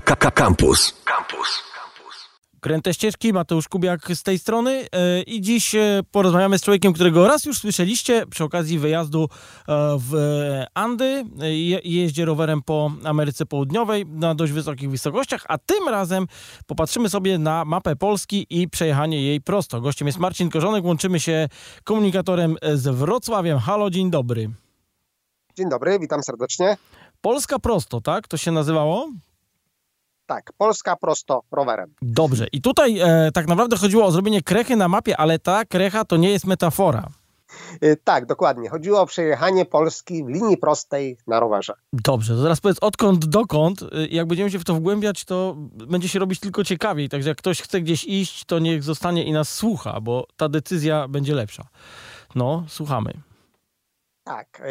Campus. Campus. Kręte ścieżki, Mateusz Kubiak z tej strony e, i dziś e, porozmawiamy z człowiekiem, którego raz już słyszeliście przy okazji wyjazdu e, w Andy. Jeździ rowerem po Ameryce Południowej na dość wysokich wysokościach, a tym razem popatrzymy sobie na mapę Polski i przejechanie jej prosto. Gościem jest Marcin Korzonek, łączymy się komunikatorem z Wrocławiem. Halo, dzień dobry. Dzień dobry, witam serdecznie. Polska prosto, tak? To się nazywało? Tak, Polska prosto rowerem. Dobrze. I tutaj e, tak naprawdę chodziło o zrobienie krechy na mapie, ale ta krecha to nie jest metafora. E, tak, dokładnie. Chodziło o przejechanie Polski w linii prostej na rowerze. Dobrze, to teraz powiedz odkąd dokąd. E, jak będziemy się w to wgłębiać, to będzie się robić tylko ciekawiej. Także jak ktoś chce gdzieś iść, to niech zostanie i nas słucha, bo ta decyzja będzie lepsza. No, słuchamy. Tak.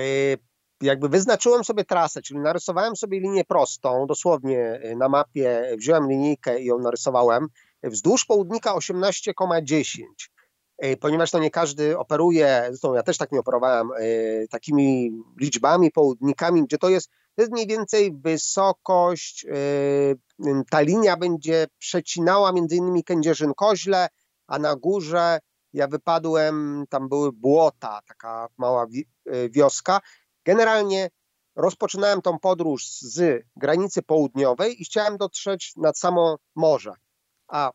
Jakby wyznaczyłem sobie trasę, czyli narysowałem sobie linię prostą, dosłownie y, na mapie wziąłem linijkę i ją narysowałem, wzdłuż południka 18,10 y, ponieważ to nie każdy operuje, zresztą ja też tak nie operowałem, y, takimi liczbami, południkami, gdzie to jest, to jest mniej więcej wysokość, ta linia będzie przecinała między innymi Kędzierzyn-Koźle, a na górze ja wypadłem, tam były błota, taka mała wioska Generalnie rozpoczynałem tą podróż z granicy południowej i chciałem dotrzeć nad samo morze. A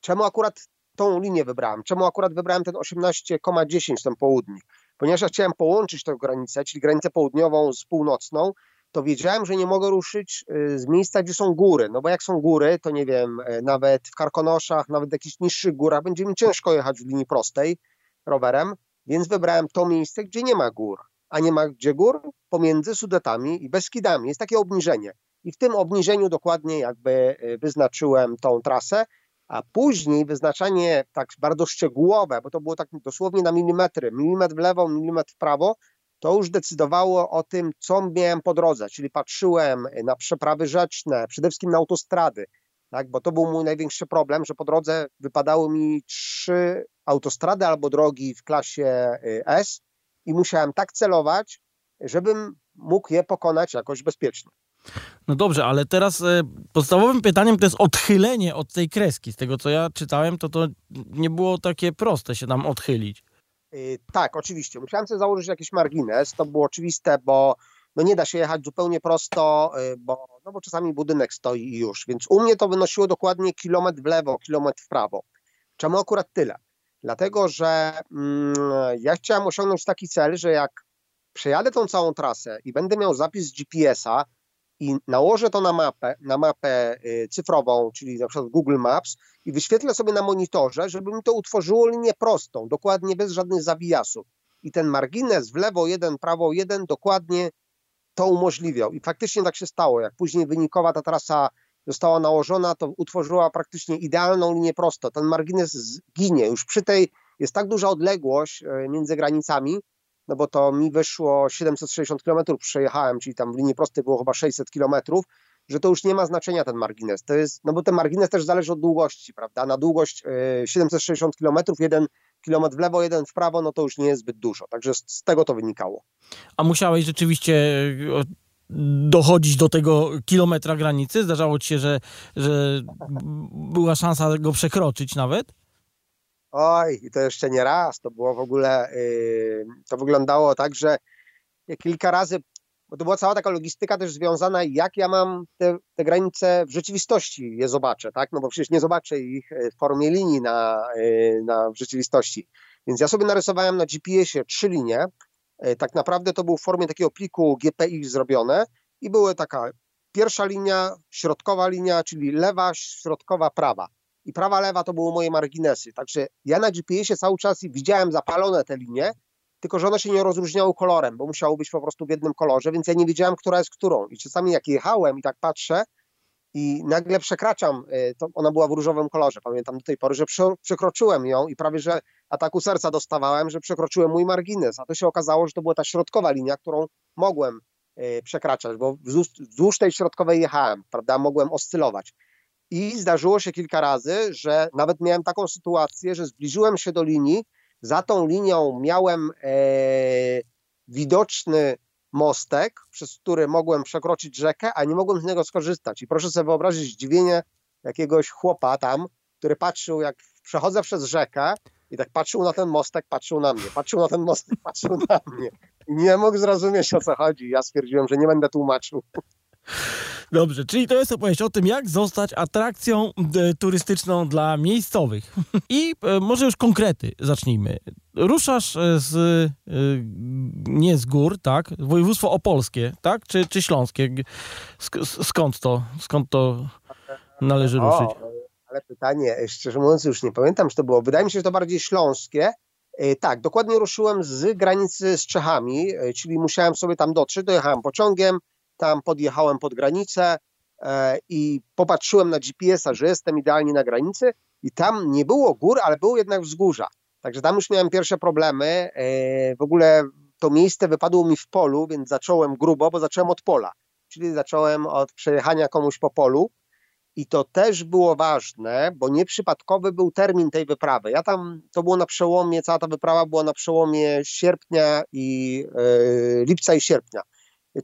czemu akurat tą linię wybrałem? Czemu akurat wybrałem ten 18,10, ten południk? Ponieważ ja chciałem połączyć tę granicę, czyli granicę południową z północną, to wiedziałem, że nie mogę ruszyć y, z miejsca, gdzie są góry. No bo jak są góry, to nie wiem, y, nawet w Karkonoszach, nawet w jakichś niższych górach będzie mi ciężko jechać w linii prostej rowerem, więc wybrałem to miejsce, gdzie nie ma gór a nie ma gdzie gór pomiędzy Sudetami i Beskidami. Jest takie obniżenie. I w tym obniżeniu dokładnie jakby y, wyznaczyłem tą trasę, a później wyznaczanie tak bardzo szczegółowe, bo to było tak dosłownie na milimetry, milimetr w lewo, milimetr w prawo, to już decydowało o tym, co miałem po drodze, czyli patrzyłem na przeprawy rzeczne, przede wszystkim na autostrady, tak, bo to był mój największy problem, że po drodze wypadały mi trzy autostrady albo drogi w klasie y, S, i musiałem tak celować, żebym mógł je pokonać jakoś bezpiecznie. No dobrze, ale teraz e, podstawowym pytaniem to jest odchylenie od tej kreski. Z tego co ja czytałem, to to nie było takie proste się tam odchylić. Yy, tak, oczywiście. Musiałem sobie założyć jakiś margines. To było oczywiste, bo no nie da się jechać zupełnie prosto, yy, bo, no bo czasami budynek stoi i już. Więc u mnie to wynosiło dokładnie kilometr w lewo, kilometr w prawo. Czemu akurat tyle? Dlatego, że mm, ja chciałem osiągnąć taki cel, że jak przejadę tą całą trasę i będę miał zapis GPS-a i nałożę to na mapę, na mapę y, cyfrową, czyli na przykład Google Maps i wyświetlę sobie na monitorze, żeby mi to utworzyło linię prostą, dokładnie bez żadnych zawijasów. I ten margines w lewo jeden, prawo jeden dokładnie to umożliwiał. I faktycznie tak się stało. Jak później wynikowa ta trasa została nałożona, to utworzyła praktycznie idealną linię prosto. Ten margines zginie. Już przy tej jest tak duża odległość e, między granicami, no bo to mi wyszło 760 km przejechałem, czyli tam w linii prostej było chyba 600 km, że to już nie ma znaczenia ten margines. To jest, no bo ten margines też zależy od długości, prawda? Na długość 760 km, jeden kilometr w lewo, jeden w prawo, no to już nie jest zbyt dużo. Także z tego to wynikało. A musiałeś rzeczywiście dochodzić do tego kilometra granicy? Zdarzało ci się, że, że była szansa go przekroczyć nawet? Oj, i to jeszcze nie raz. To było w ogóle, yy, to wyglądało tak, że kilka razy, bo to była cała taka logistyka też związana, jak ja mam te, te granice w rzeczywistości je zobaczę, tak? No bo przecież nie zobaczę ich w formie linii na, yy, na w rzeczywistości. Więc ja sobie narysowałem na GPS-ie trzy linie, tak naprawdę to był w formie takiego pliku GPI zrobione i były taka pierwsza linia, środkowa linia, czyli lewa, środkowa, prawa. I prawa, lewa to były moje marginesy. Także ja na GPS-ie cały czas widziałem zapalone te linie, tylko że one się nie rozróżniały kolorem, bo musiały być po prostu w jednym kolorze, więc ja nie wiedziałem, która jest którą. I czasami jak jechałem i tak patrzę, i nagle przekraczam, to ona była w różowym kolorze, pamiętam do tej pory, że przekroczyłem ją i prawie, że ataku serca dostawałem, że przekroczyłem mój margines, a to się okazało, że to była ta środkowa linia, którą mogłem y, przekraczać, bo wzdłuż tej środkowej jechałem, prawda, mogłem oscylować. I zdarzyło się kilka razy, że nawet miałem taką sytuację, że zbliżyłem się do linii, za tą linią miałem e, widoczny mostek, przez który mogłem przekroczyć rzekę, a nie mogłem z niego skorzystać. I proszę sobie wyobrazić zdziwienie jakiegoś chłopa tam, który patrzył, jak przechodzę przez rzekę i tak patrzył na ten mostek, patrzył na mnie, patrzył na ten mostek, patrzył na mnie. I nie mógł zrozumieć, o co chodzi. Ja stwierdziłem, że nie będę tłumaczył. Dobrze, czyli to jest opowieść o tym, jak zostać atrakcją e, turystyczną dla miejscowych. I e, może już konkrety zacznijmy. Ruszasz e, z, nie z gór, tak? Województwo opolskie, tak? Czy, czy śląskie? Skąd to, skąd to należy ruszyć? O, ale pytanie, szczerze mówiąc już nie pamiętam, czy to było. Wydaje mi się, że to bardziej śląskie. Tak, dokładnie ruszyłem z granicy z Czechami, czyli musiałem sobie tam dotrzeć, dojechałem pociągiem, tam podjechałem pod granicę e, i popatrzyłem na GPS-a, że jestem idealnie na granicy i tam nie było gór, ale było jednak wzgórza. Także tam już miałem pierwsze problemy. E, w ogóle to miejsce wypadło mi w polu, więc zacząłem grubo, bo zacząłem od pola. Czyli zacząłem od przejechania komuś po polu. I to też było ważne, bo nieprzypadkowy był termin tej wyprawy. Ja tam, to było na przełomie, cała ta wyprawa była na przełomie sierpnia i yy, lipca i sierpnia.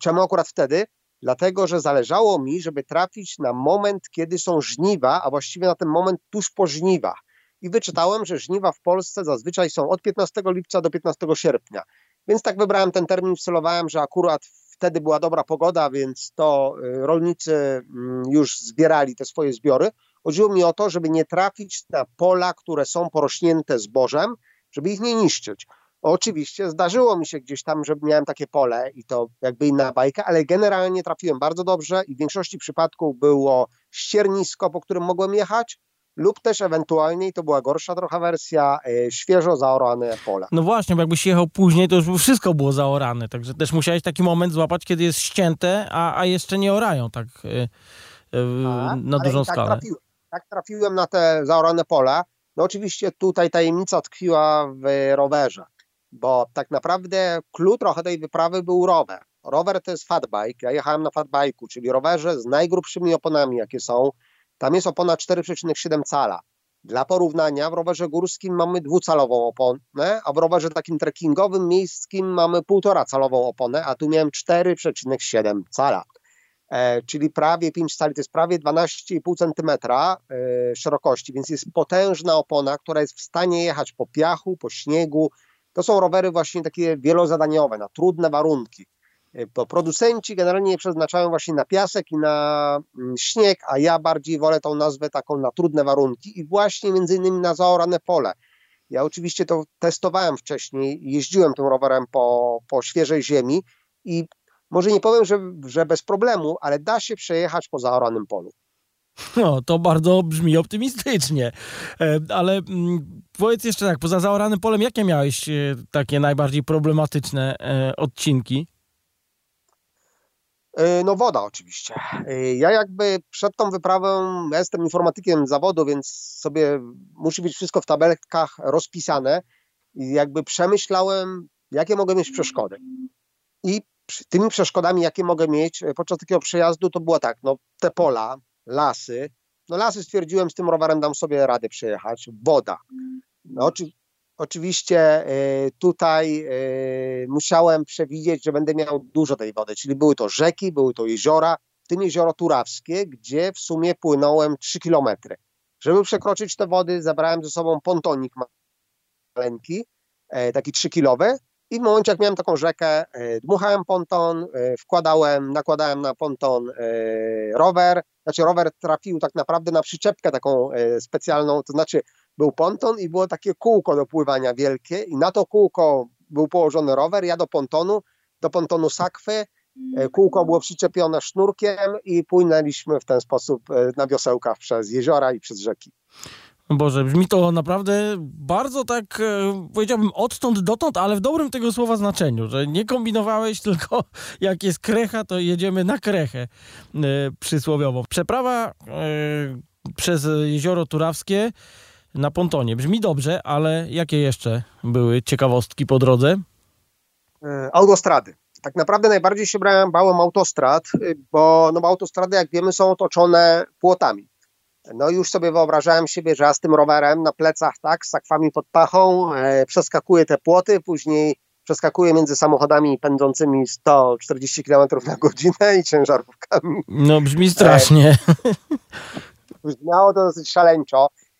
Czemu akurat wtedy? Dlatego, że zależało mi, żeby trafić na moment, kiedy są żniwa, a właściwie na ten moment tuż po żniwach. I wyczytałem, że żniwa w Polsce zazwyczaj są od 15 lipca do 15 sierpnia. Więc tak wybrałem ten termin, wcelowałem, że akurat wtedy była dobra pogoda, więc to y, rolnicy mm, już zbierali te swoje zbiory. Chodziło mi o to, żeby nie trafić na pola, które są porośnięte zbożem, żeby ich nie niszczyć. Oczywiście zdarzyło mi się gdzieś tam, że miałem takie pole i to jakby inna bajka, ale generalnie trafiłem bardzo dobrze i w większości przypadków było ściernisko, po którym mogłem jechać, lub też ewentualnie, i to była gorsza trochę wersja, e, świeżo zaorane pole. No właśnie, bo jakbyś jechał później, to już wszystko było zaorane, także też musiałeś taki moment złapać, kiedy jest ścięte, a, a jeszcze nie orają tak e, e, na dużą tak skalę. Trafiłem, tak trafiłem na te zaorane pola. No oczywiście tutaj tajemnica tkwiła w rowerze bo tak naprawdę clue trochę tej wyprawy był rower. Rower to jest fatbike, ja jechałem na fatbike'u, czyli rowerze z najgrubszymi oponami, jakie są. Tam jest opona 4,7 cala. Dla porównania w rowerze górskim mamy dwucalową oponę, a w rowerze takim trekkingowym, miejskim mamy półtora calową oponę, a tu miałem 4,7 cala. E, czyli prawie 5 cali, to jest prawie 12,5 cm e, szerokości, więc jest potężna opona, która jest w stanie jechać po piachu, po śniegu, to są rowery właśnie takie wielozadaniowe, na trudne warunki. To producenci generalnie przeznaczają właśnie na piasek i na mm, śnieg, a ja bardziej wolę tą nazwę taką na trudne warunki i właśnie między innymi na zaorane pole. Ja oczywiście to testowałem wcześniej, jeździłem tym rowerem po, po świeżej ziemi i może nie powiem, że, że bez problemu, ale da się przejechać po zaoranym polu. No, to bardzo brzmi optymistycznie. E, ale mm, powiedz jeszcze tak, poza zaoranym polem, jakie miałeś e, takie najbardziej problematyczne e, odcinki? No woda oczywiście. Ja jakby przed tą wyprawą, ja jestem informatykiem zawodu, więc sobie musi być wszystko w tabelkach rozpisane i jakby przemyślałem, jakie mogę mieć przeszkody. I tymi przeszkodami, jakie mogę mieć podczas takiego przejazdu, to było tak, no te pola, lasy. No lasy stwierdziłem, z tym rowerem dam sobie radę przejechać. Woda. No, oczy, oczywiście y, tutaj y, musiałem przewidzieć, że będę miał dużo tej wody, czyli były to rzeki, były to jeziora, w tym jezioro Turawskie, gdzie w sumie płynąłem 3 kilometry. Żeby przekroczyć te wody, zabrałem ze sobą pontonik maleńki, e, taki 3-kilowy, i w momencie, jak miałem taką rzekę, e, dmuchałem ponton, e, wkładałem, nakładałem na ponton e, rower. Znaczy, rower trafił tak naprawdę na przyczepkę taką specjalną, to znaczy był ponton i było takie kółko do pływania wielkie, i na to kółko był położony rower. Ja do pontonu, do pontonu sakwy, kółko było przyczepione sznurkiem i płynęliśmy w ten sposób na wiosełkach przez jeziora i przez rzeki. Boże, brzmi to naprawdę bardzo tak, e, powiedziałbym, odtąd dotąd, ale w dobrym tego słowa znaczeniu, że nie kombinowałeś, tylko jak jest krecha, to jedziemy na krechę e, przysłowiowo. Przeprawa e, przez jezioro Turawskie na pontonie. Brzmi dobrze, ale jakie jeszcze były ciekawostki po drodze? Autostrady. Tak naprawdę najbardziej się brałem, bałem autostrad, bo no, autostrady, jak wiemy, są otoczone płotami. No już sobie wyobrażałem siebie, że ja z tym rowerem na plecach, tak, z sakwami pod pachą, e, przeskakuję te płoty, później przeskakuję między samochodami pędzącymi 140 km na godzinę i ciężarówkami. No brzmi strasznie. Brzmiało to dosyć szaleńczo e,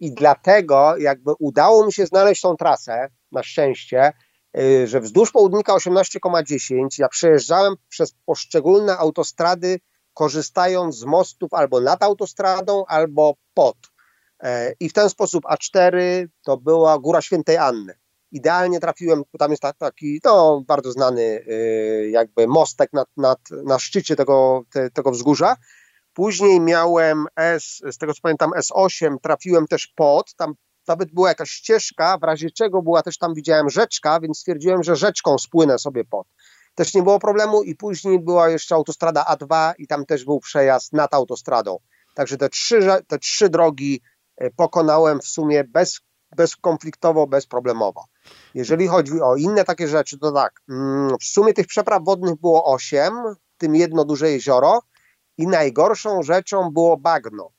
i dlatego jakby udało mi się znaleźć tą trasę, na szczęście, e, że wzdłuż południka 18,10 ja przejeżdżałem przez poszczególne autostrady korzystając z mostów albo nad autostradą, albo pod. E, I w ten sposób A4 to była Góra Świętej Anny. Idealnie trafiłem, tam jest taki no, bardzo znany jakby mostek nad, nad, na szczycie tego, te, tego wzgórza Później miałem S, z tego co pamiętam, S8, trafiłem też pod, tam nawet była jakaś ścieżka, w razie czego była też tam, widziałem rzeczka, więc stwierdziłem, że rzeczką spłynę sobie pod. Też nie było problemu i później była jeszcze autostrada A2 i tam też był przejazd nad autostradą. Także te trzy, te trzy drogi e, pokonałem w sumie bez, bezkonfliktowo, bezproblemowo. Jeżeli chodzi o inne takie rzeczy, to tak, mm, w sumie tych przepraw wodnych było osiem, w tym jedno duże jezioro, i najgorszą rzeczą było bagno.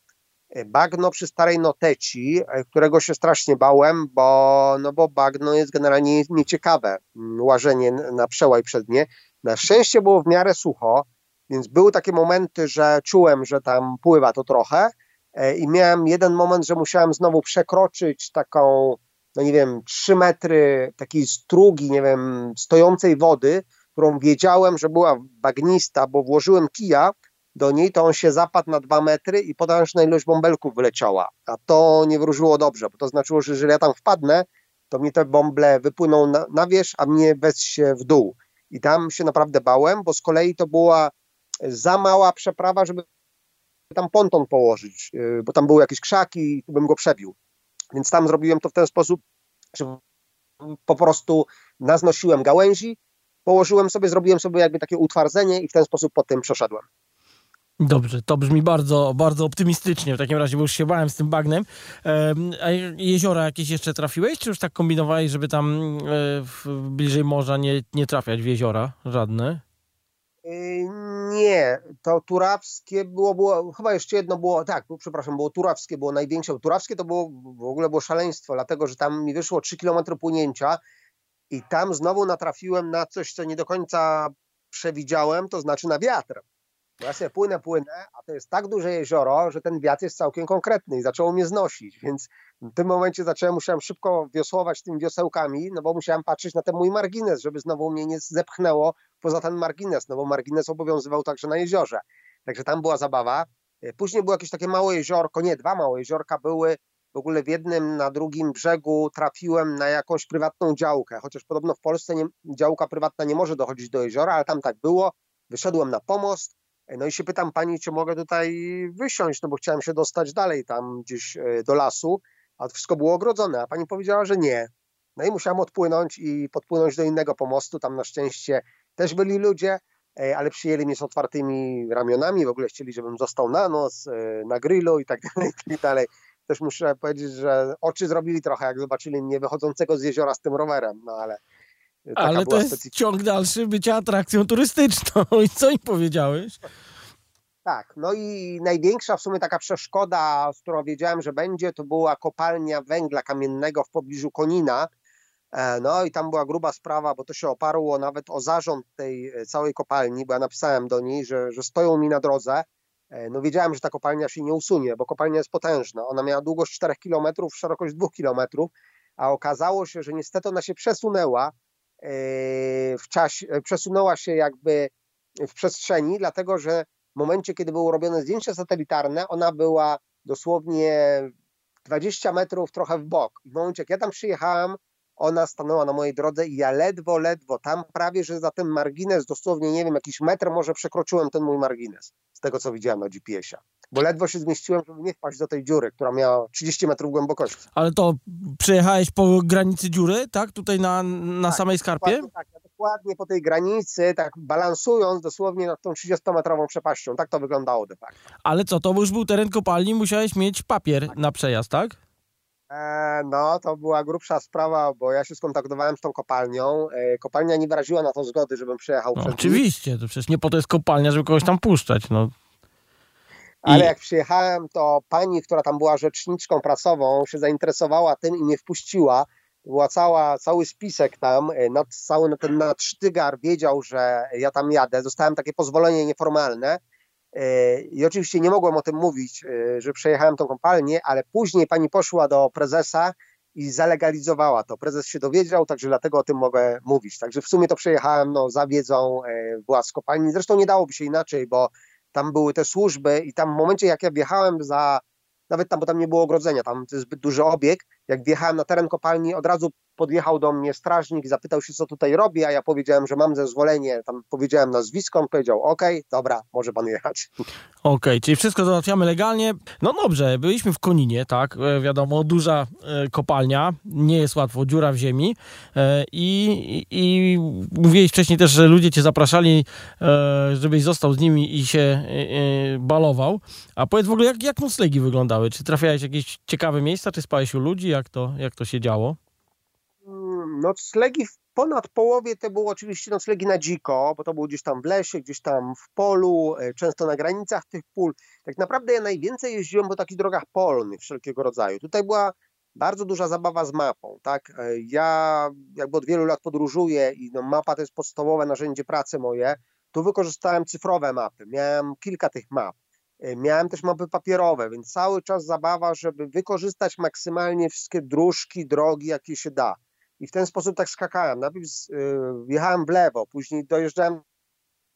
E, bagno przy starej noteci, e, którego się strasznie bałem, bo, no bo bagno jest generalnie nieciekawe, mm, łażenie na przełaj przednie. Na szczęście było w miarę sucho, więc były takie momenty, że czułem, że tam pływa to trochę e, i miałem jeden moment, że musiałem znowu przekroczyć taką, no nie wiem, trzy metry takiej strugi, nie wiem, stojącej wody, którą wiedziałem, że była bagnista, bo włożyłem kija, do niej, to on się zapadł na dwa metry i potężna ilość bąbelków wyleciała. A to nie wróżyło dobrze, bo to znaczyło, że jeżeli ja tam wpadnę, to mi te bąble wypłyną na, na wierzch, a mnie wez się w dół. I tam się naprawdę bałem, bo z kolei to była za mała przeprawa, żeby tam ponton położyć, y, bo tam były jakieś krzaki i bym go przebił. Więc tam zrobiłem to w ten sposób, że po prostu naznosiłem gałęzi, położyłem sobie, zrobiłem sobie jakby takie utwardzenie i w ten sposób po tym przeszedłem. Dobrze, to brzmi bardzo, bardzo optymistycznie w takim razie, bo już się bałem z tym bagnem. A jeziora jakieś jeszcze trafiłeś, czy już tak kombinowałeś, żeby tam e, bliżej morza nie, nie trafiać w jeziora żadne? Y, nie, to turawskie było, było, chyba jeszcze jedno było, tak, przepraszam, było turawskie, było największe. Turawskie to było, w ogóle było szaleństwo, dlatego że tam mi wyszło 3 km płynięcia i tam znowu natrafiłem na coś, co nie do końca przewidziałem, to znaczy na wiatr. Bo ja sobie płynę, płynę, a to jest tak duże jezioro, że ten wiatr jest całkiem konkretny i zaczęło mnie znosić, więc w tym momencie zacząłem, musiałem szybko wiosłować tymi wiosełkami, no bo musiałem patrzeć na ten mój margines, żeby znowu mnie nie zepchnęło poza ten margines, no bo margines obowiązywał także na jeziorze. Także tam była zabawa. Później było jakieś takie małe jeziorko, nie, dwa małe jeziorka były, w ogóle w jednym, na drugim brzegu trafiłem na jakąś prywatną działkę, chociaż podobno w Polsce nie, działka prywatna nie może dochodzić do jeziora, ale tam tak było. Wyszedłem na pomost, no i się pytam pani, czy mogę tutaj wysiąść, no bo chciałem się dostać dalej tam gdzieś e, do lasu, a wszystko było ogrodzone, a pani powiedziała, że nie. No i musiałem odpłynąć i podpłynąć do innego pomostu, tam na szczęście też byli ludzie, e, ale przyjęli mnie z otwartymi ramionami, w ogóle chcieli, żebym został na noc, e, na grillu i tak dalej, i tak dalej. Też muszę powiedzieć, że oczy zrobili trochę, jak zobaczyli mnie wychodzącego z jeziora z tym rowerem, no ale ale to jest specyfika. ciąg dalszy bycia atrakcją turystyczną. I co im powiedziałeś? Tak, no i największa w sumie taka przeszkoda, z którą wiedziałem, że będzie, to była kopalnia węgla kamiennego w pobliżu Konina. E, no i tam była gruba sprawa, bo to się oparło nawet o zarząd tej e, całej kopalni, bo ja napisałem do niej, że, że stoją mi na drodze. E, no wiedziałem, że ta kopalnia się nie usunie, bo kopalnia jest potężna. Ona miała długość 4 km, szerokość 2 km, a okazało się, że niestety ona się przesunęła w czasie, przesunęła się jakby w przestrzeni, dlatego że w momencie, kiedy było robione zdjęcie satelitarne, ona była dosłownie 20 metrów trochę w bok. I w momencie, jak ja tam przyjechałem, ona stanęła na mojej drodze i ja ledwo, ledwo, tam prawie, że za ten margines, dosłownie, nie wiem, jakiś metr może przekroczyłem ten mój margines, z tego co widziałem na GPS-a. Bo ledwo się zmieściłem, żeby nie wpaść do tej dziury, która miała 30 metrów głębokości. Ale to przejechałeś po granicy dziury, tak? Tutaj na, na tak, samej skarpie? Tak, dokładnie po tej granicy, tak balansując dosłownie nad tą 30-metrową przepaścią. Tak to wyglądało de facto. Ale co, to już był teren kopalni, musiałeś mieć papier tak. na przejazd, tak? E, no, to była grubsza sprawa, bo ja się skontaktowałem z tą kopalnią. E, kopalnia nie wyraziła na to zgody, żebym przyjechał no, Oczywiście, to przecież nie po to jest kopalnia, żeby kogoś tam puszczać. No. Ale jak przyjechałem, to pani, która tam była rzeczniczką prasową, się zainteresowała tym i mnie wpuściła była cała, cały spisek tam, nad, cały ten nadsztygar wiedział, że ja tam jadę, dostałem takie pozwolenie nieformalne i oczywiście nie mogłem o tym mówić, że przejechałem tą kopalnię, ale później pani poszła do prezesa i zalegalizowała to. Prezes się dowiedział, także dlatego o tym mogę mówić. Także w sumie to przejechałem no, za wiedzą władz kopalni. Zresztą nie dałoby się inaczej, bo tam były te służby i tam w momencie jak ja wjechałem za, nawet tam, bo tam nie było ogrodzenia, tam to jest zbyt duży obieg, jak wjechałem na teren kopalni, od razu podjechał do mnie strażnik zapytał się, co tutaj robię, a ja powiedziałem, że mam zezwolenie, tam powiedziałem nazwisko, on powiedział, ok, dobra, może pan jechać. Okej, okay, czyli wszystko załatwiamy legalnie. No dobrze, byliśmy w Koninie, tak, e, wiadomo, duża e, kopalnia, nie jest łatwo, dziura w ziemi e, i, i mówiłeś wcześniej też, że ludzie cię zapraszali, żebyś został z nimi i się balował, a powiedz w ogóle, jak, jak noclegi wyglądały? Czy trafiałeś w jakieś ciekawe miejsca, czy spałeś u ludzi, jak to, jak to się działo? Noclegi w ponad połowie to były oczywiście noclegi na dziko, bo to było gdzieś tam w lesie, gdzieś tam w polu, e, często na granicach tych pól. Tak naprawdę ja najwięcej jeździłem po takich drogach polnych wszelkiego rodzaju. Tutaj była bardzo duża zabawa z mapą, tak? E, ja jakby od wielu lat podróżuję i no, mapa to jest podstawowe narzędzie pracy moje. Tu wykorzystałem cyfrowe mapy, miałem kilka tych map. E, miałem też mapy papierowe, więc cały czas zabawa, żeby wykorzystać maksymalnie wszystkie dróżki, drogi, jakie się da i w ten sposób tak skakałem. Najpierw y, jechałem w lewo, później dojeżdżałem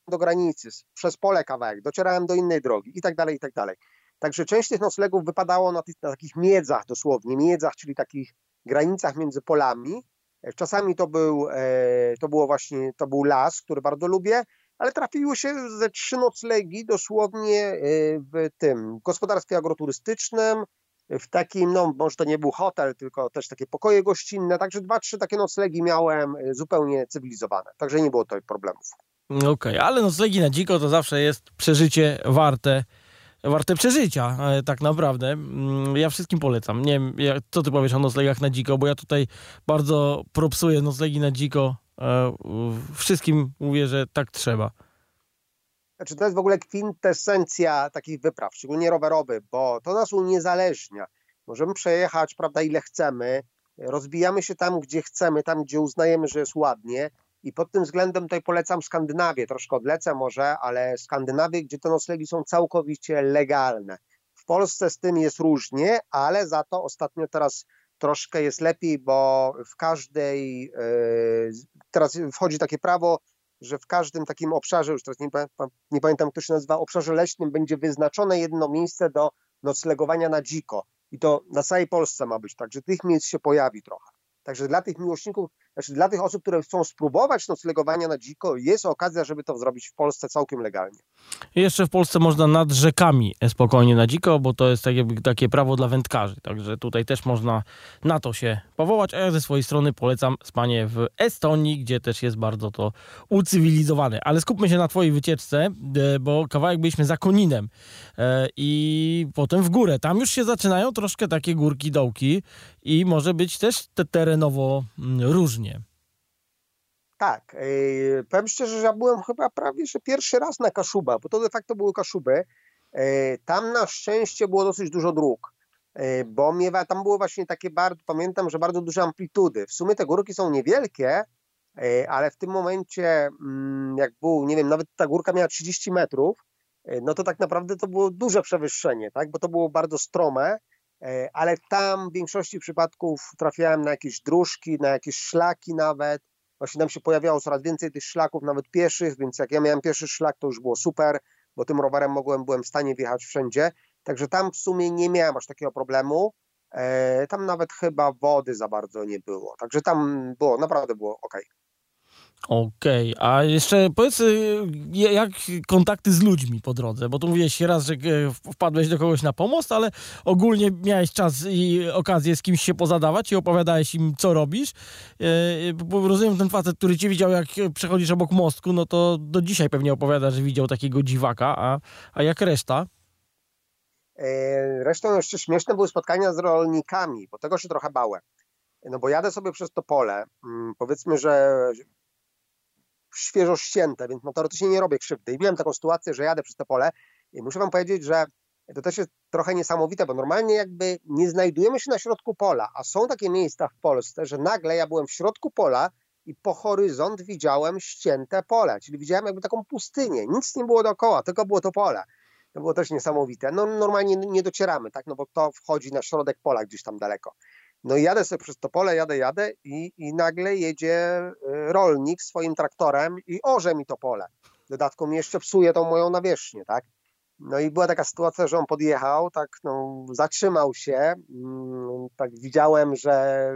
do granicy, przez pole kawałek, docierałem do innej drogi i tak dalej, i tak dalej. Także część tych noclegów wypadało na, tych, na takich miedzach dosłownie, miedzach, czyli takich granicach między polami. E, czasami to był, e, to było właśnie, to był las, który bardzo lubię, ale trafiły się ze trzy noclegi dosłownie e, w tym gospodarstwie agroturystycznym, w takim, no może to nie był hotel, tylko też takie pokoje gościnne, także dwa, trzy takie noclegi miałem y, zupełnie cywilizowane, także nie było tutaj problemów. Okej, okay, ale noclegi na dziko to zawsze jest przeżycie warte warte przeżycia, e, tak naprawdę. Mm, ja wszystkim polecam. Nie wiem, co ty powiesz o noclegach na dziko, bo ja tutaj bardzo propsuję noclegi na dziko. E, wszystkim mówię, że tak trzeba. Znaczy to jest w ogóle kwintesencja takich wypraw, szczególnie rowerowych, bo to nas uniezależnia. Możemy przejechać, prawda, ile chcemy, rozbijamy się tam, gdzie chcemy, tam, gdzie uznajemy, że jest ładnie i pod tym względem tutaj polecam Skandynawię, troszkę odlecę może, ale Skandynawię, gdzie te noclegi są całkowicie legalne. W Polsce z tym jest różnie, ale za to ostatnio teraz troszkę jest lepiej, bo w każdej, yy, teraz wchodzi takie prawo, że w każdym takim obszarze, już teraz nie, nie pamiętam, jak to się nazywa, obszarze leśnym będzie wyznaczone jedno miejsce do noclegowania na dziko. I to na całej Polsce ma być, także tych miejsc się pojawi trochę. Także dla tych miłośników, znaczy dla tych osób, które chcą spróbować noclegowania na dziko, jest okazja, żeby to zrobić w Polsce całkiem legalnie. Jeszcze w Polsce można nad rzekami spokojnie na dziko, bo to jest takie, takie prawo dla wędkarzy. Także tutaj też można na to się powołać, a ja ze swojej strony polecam spanie w Estonii, gdzie też jest bardzo to ucywilizowane. Ale skupmy się na twojej wycieczce, e, bo kawałek byliśmy za Koninem e, i potem w górę. Tam już się zaczynają troszkę takie górki, dołki i może być też te terenowo mm, różnie. Tak, yy, powiem szczerze, że ja byłem chyba prawie że pierwszy raz na Kaszuba, bo to de facto były Kaszuby. Tam na szczęście było dosyć dużo dróg, yy, bo tam było właśnie takie bardzo, pamiętam, że bardzo duże amplitudy. W sumie te górki są niewielkie, ale w tym momencie, mm, jak był, nie wiem, nawet ta górka miała 30 metrów, no to tak naprawdę to było duże przewyższenie, tak, bo to było bardzo strome, ale tam w większości przypadków trafiałem na jakieś dróżki, na jakieś szlaki nawet, właśnie nam się pojawiało coraz więcej tych szlaków, nawet pieszych, więc jak ja miałem pierwszy szlak, to już było super, bo tym rowerem mogłem, byłem w stanie wjechać wszędzie. Także tam w sumie nie miałem aż takiego problemu. E, tam nawet chyba wody za bardzo nie było. Także tam było, naprawdę było ok. Okej, okay. a jeszcze powiedz, y, jak kontakty z ludźmi po drodze, bo tu mówiłeś raz, że e, wpadłeś do kogoś na pomost, ale ogólnie miałeś czas i okazję z kimś się pozadawać i opowiadałeś im, co robisz. E, bo rozumiem, ten facet, który cię widział, jak przechodzisz obok mostku, no to do dzisiaj pewnie opowiada, że widział takiego dziwaka, a, a jak reszta? E, resztą jeszcze śmieszne były spotkania z rolnikami, bo tego się trochę bałem. No bo jadę sobie przez to pole, mm, powiedzmy, że świeżo ścięte, więc no teoretycznie nie robię krzywdy. I miałem taką sytuację, że jadę przez to pole i muszę wam powiedzieć, że to też jest trochę niesamowite, bo normalnie jakby nie znajdujemy się na środku pola, a są takie miejsca w Polsce, że nagle ja byłem w środku pola i po horyzont widziałem ścięte pole, czyli widziałem jakby taką pustynię, nic nie było dookoła, tylko było to pole. To było też niesamowite. No normalnie nie docieramy, tak, no bo to wchodzi na środek pola gdzieś tam daleko. No jadę sobie przez to pole, jadę, jadę i, i nagle jedzie y, rolnik swoim traktorem i orze mi to pole. Dodatkowo jeszcze psuje tą moją nawierzchnię, tak? No i była taka sytuacja, że on podjechał, tak no, zatrzymał się, mm, tak widziałem, że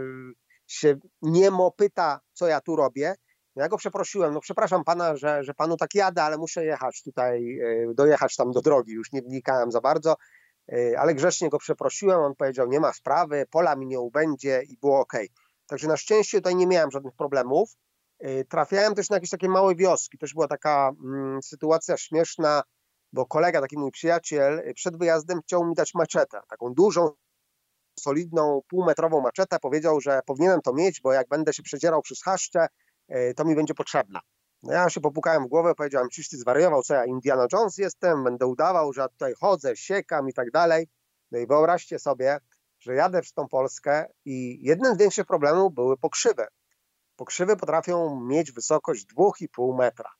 się niemo pyta, co ja tu robię. No ja go przeprosiłem, no przepraszam pana, że, że panu tak jadę, ale muszę jechać tutaj, y, dojechać tam do drogi, już nie wnikałem za bardzo. Y, ale grzecznie go przeprosiłem, on powiedział, nie ma sprawy, pola mi nie ubędzie i było ok. Także na szczęście tutaj nie miałem żadnych problemów. Y, trafiałem też na jakieś takie małe wioski, też była taka mm, sytuacja śmieszna, bo kolega, taki mój przyjaciel, y, przed wyjazdem chciał mi dać maczetę, taką dużą, solidną, półmetrową maczetę, powiedział, że powinienem to mieć, bo jak będę się przedzierał przez chaszcze, to mi będzie potrzebna. No ja się popukałem w głowę, powiedziałem, czyś ty zwariował, co ja Indiana Jones jestem, będę udawał, że ja tutaj chodzę, siekam i tak dalej. No i wyobraźcie sobie, że jadę przez tą Polskę i jednym z większych problemów były pokrzywy. Pokrzywy potrafią mieć wysokość 2,5 metra.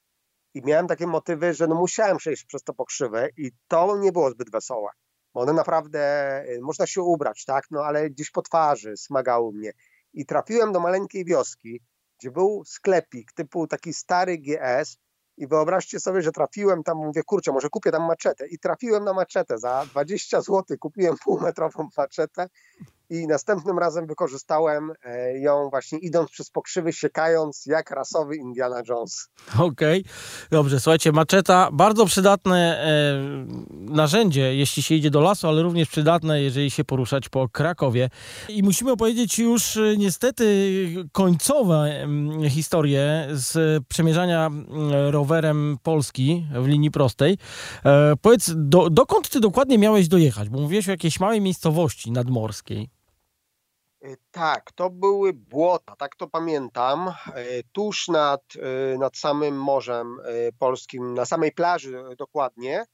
I miałem takie motywy, że no musiałem przejść przez to pokrzywy i to nie było zbyt wesołe. Bo one naprawdę, y, można się ubrać, tak, no ale gdzieś po twarzy smagały mnie. I trafiłem do maleńkiej wioski, gdzie był sklepik typu taki stary GS i wyobraźcie sobie, że trafiłem tam, mówię, kurczę, może kupię tam maczetę. I trafiłem na maczetę za 20 zł, kupiłem półmetrową maczetę i następnym razem wykorzystałem e, ją właśnie idąc przez pokrzywy, siekając jak rasowy Indiana Jones. Okej, okay. dobrze, słuchajcie, maczeta, bardzo przydatne e, narzędzie, jeśli się idzie do lasu, ale również przydatne, jeżeli się poruszać po Krakowie. I musimy opowiedzieć już e, niestety końcowe e, historie z przemierzania rowerem Polski w linii prostej. E, powiedz, do, dokąd ty dokładnie miałeś dojechać? Bo mówiłeś o jakiejś małej miejscowości nadmorskiej. Y, tak, to były błota, tak to pamiętam, y, tuż nad, y, nad samym Morzem Polskim, na samej plaży dokładnie.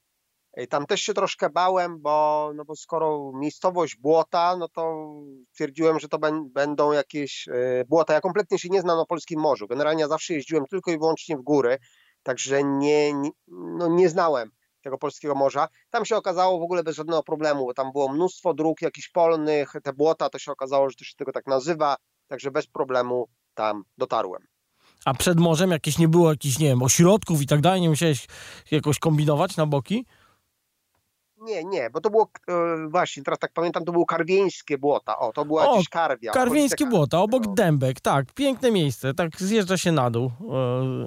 Tam też się troszkę bałem, bo, no bo skoro miejscowość błota, no to twierdziłem, że to będą jakieś błota. Ja kompletnie się nie znam na polskim morzu. Generalnie ja zawsze jeździłem tylko i wyłącznie w góry, także nie, nie, no nie znałem tego polskiego morza. Tam się okazało w ogóle bez żadnego problemu, bo tam było mnóstwo dróg jakichś polnych, te błota, to się okazało, że to się tego tak nazywa, także bez problemu tam dotarłem. A przed morzem jakieś nie było jakichś, nie wiem, ośrodków i tak dalej, nie musiałeś jakoś kombinować na boki? Nie, nie, bo to było e, właśnie, teraz tak pamiętam, to było karwieńskie błota. O, to była o, gdzieś karwia. Karwieńskie błota, obok no. Dębek, tak, piękne miejsce, tak zjeżdża się na dół.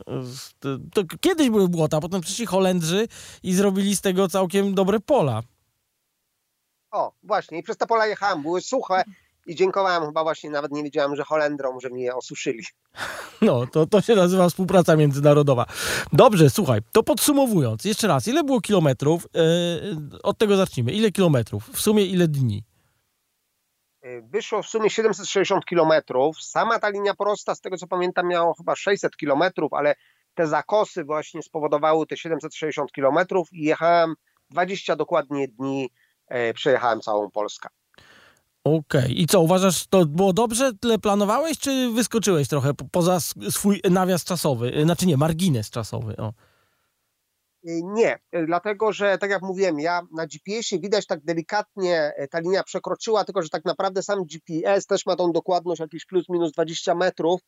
E, to kiedyś były błota, potem przyszli Holendrzy i zrobili z tego całkiem dobre pola. O, właśnie, i przez te pola jechałem, były suche, i dziękowałem chyba właśnie, nawet nie wiedziałem, że Holendrom, że mnie osuszyli. No, to, to się nazywa współpraca międzynarodowa. Dobrze, słuchaj, to podsumowując, jeszcze raz, ile było kilometrów? Yy, od tego zacznijmy. Ile kilometrów? W sumie ile dni? E, wyszło w sumie 760 kilometrów. Sama ta linia prosta, z tego co pamiętam, miała chyba 600 kilometrów, ale te zakosy właśnie spowodowały te 760 kilometrów i jechałem 20 dokładnie dni, e, przejechałem całą Polskę. Okej. Okay. I co, uważasz, to było dobrze? Tyle planowałeś, czy wyskoczyłeś trochę poza swój nawias czasowy? Y, znaczy nie, margines czasowy. O. Y, nie, y, dlatego że tak jak mówiłem, ja na GPS-ie widać tak delikatnie ta linia przekroczyła, tylko że tak naprawdę sam GPS też ma tą dokładność jakieś plus minus 20 metrów.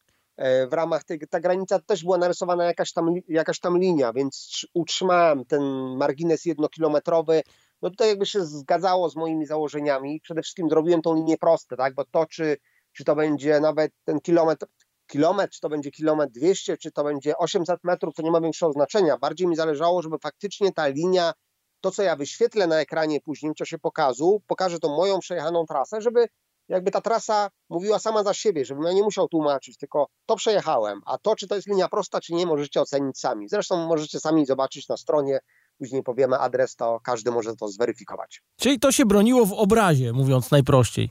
W ramach tej, ta granica też była narysowana jakaś tam, jakaś tam linia, więc utrzymałem ten margines jednokilometrowy no tutaj jakby się zgadzało z moimi założeniami. Przede wszystkim zrobiłem tą linię proste, tak, bo to czy, czy to będzie nawet ten kilometr, kilometr, czy to będzie kilometr 200, czy to będzie 800 metrów, to nie ma większego znaczenia. Bardziej mi zależało, żeby faktycznie ta linia, to co ja wyświetlę na ekranie później w czasie pokazu, pokaże tą moją przejechaną trasę, żeby jakby ta trasa mówiła sama za siebie, żebym ja nie musiał tłumaczyć, tylko to przejechałem, a to, czy to jest linia prosta, czy nie, możecie ocenić sami. Zresztą możecie sami zobaczyć na stronie później powiemy adres, to każdy może to zweryfikować. Czyli to się broniło w obrazie, mówiąc najprościej.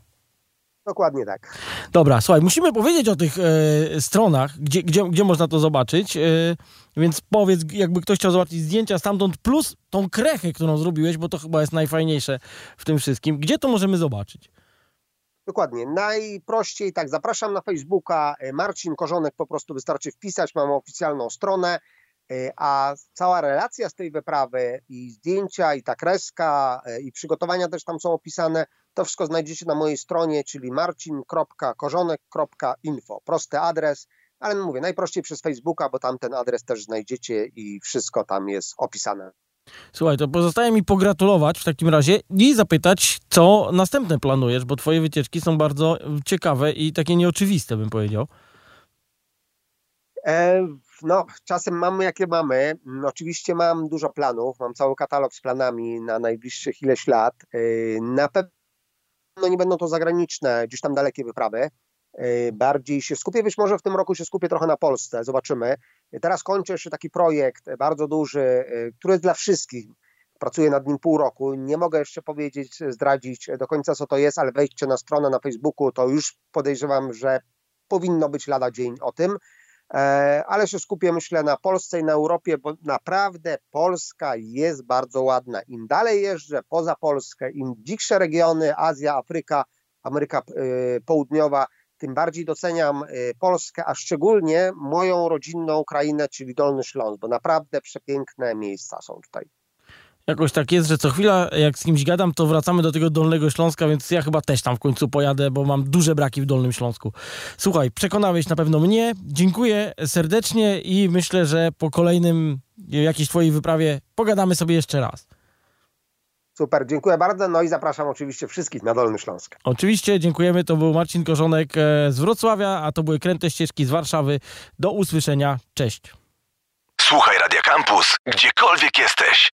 Dokładnie tak. Dobra, słuchaj, musimy powiedzieć o tych e, stronach, gdzie, gdzie, gdzie można to zobaczyć. E, więc powiedz, jakby ktoś chciał zobaczyć zdjęcia stamtąd, plus tą krechę, którą zrobiłeś, bo to chyba jest najfajniejsze w tym wszystkim. Gdzie to możemy zobaczyć? Dokładnie. Najprościej tak, zapraszam na Facebooka. e, Marcin Korzonek po prostu wystarczy wpisać, mamy oficjalną stronę, a cała relacja z tej wyprawy i zdjęcia, i ta kreska, e, i przygotowania też tam są opisane. To wszystko znajdziecie na mojej stronie, czyli marcin.korzonek.info. Prosty adres, ale mówię, najprościej przez Facebooka, bo tam ten adres też znajdziecie i wszystko tam jest opisane. Słuchaj, to pozostaje mi pogratulować w takim razie i zapytać, co następne planujesz, bo twoje wycieczki są bardzo ciekawe i takie nieoczywiste, bym powiedział. E, No, czasem mamy jakie mamy. Mm, Oczywiście mam dużo planów, mam cały katalog z planami na najbliższych ileś lat. E, Na pewno nie będą to zagraniczne, gdzieś tam dalekie wyprawy. E, Bardziej się skupię, być może w tym roku się skupię trochę na Polsce, zobaczymy. Teraz kończę jeszcze taki projekt bardzo duży, który jest dla wszystkich. Pracuję nad nim pół roku. Nie mogę jeszcze powiedzieć, zdradzić do końca, co to jest, ale wejdźcie na stronę na Facebooku, to już podejrzewam, że powinno być lada dzień o tym. E, ale się skupię, myślę, na Polsce i na Europie, bo naprawdę Polska jest bardzo ładna. Im dalej jeżdżę poza Polskę, im dziksze regiony, Azja, Afryka, Ameryka e, Południowa, tym bardziej doceniam e, Polskę, a szczególnie moją rodzinną krainę, czyli Dolny Śląsk, bo naprawdę przepiękne miejsca są tutaj. Jakoś tak jest, że co chwila, jak z kimś gadam, to wracamy do tego Dolnego Śląska, więc ja chyba też tam w końcu pojadę, bo mam duże braki w Dolnym Śląsku. Słuchaj, przekonałeś na pewno mnie. Dziękuję serdecznie i myślę, że po kolejnym jakiejś twojej wyprawie pogadamy sobie jeszcze raz. Super, dziękuję bardzo. No i zapraszam oczywiście wszystkich na Dolny Śląsk. Oczywiście, dziękujemy. To był Marcin Korzonek e, z Wrocławia, a to były Kręte Ścieżki z Warszawy. Do usłyszenia. Cześć. Słuchaj Radio Campus, gdziekolwiek jesteś.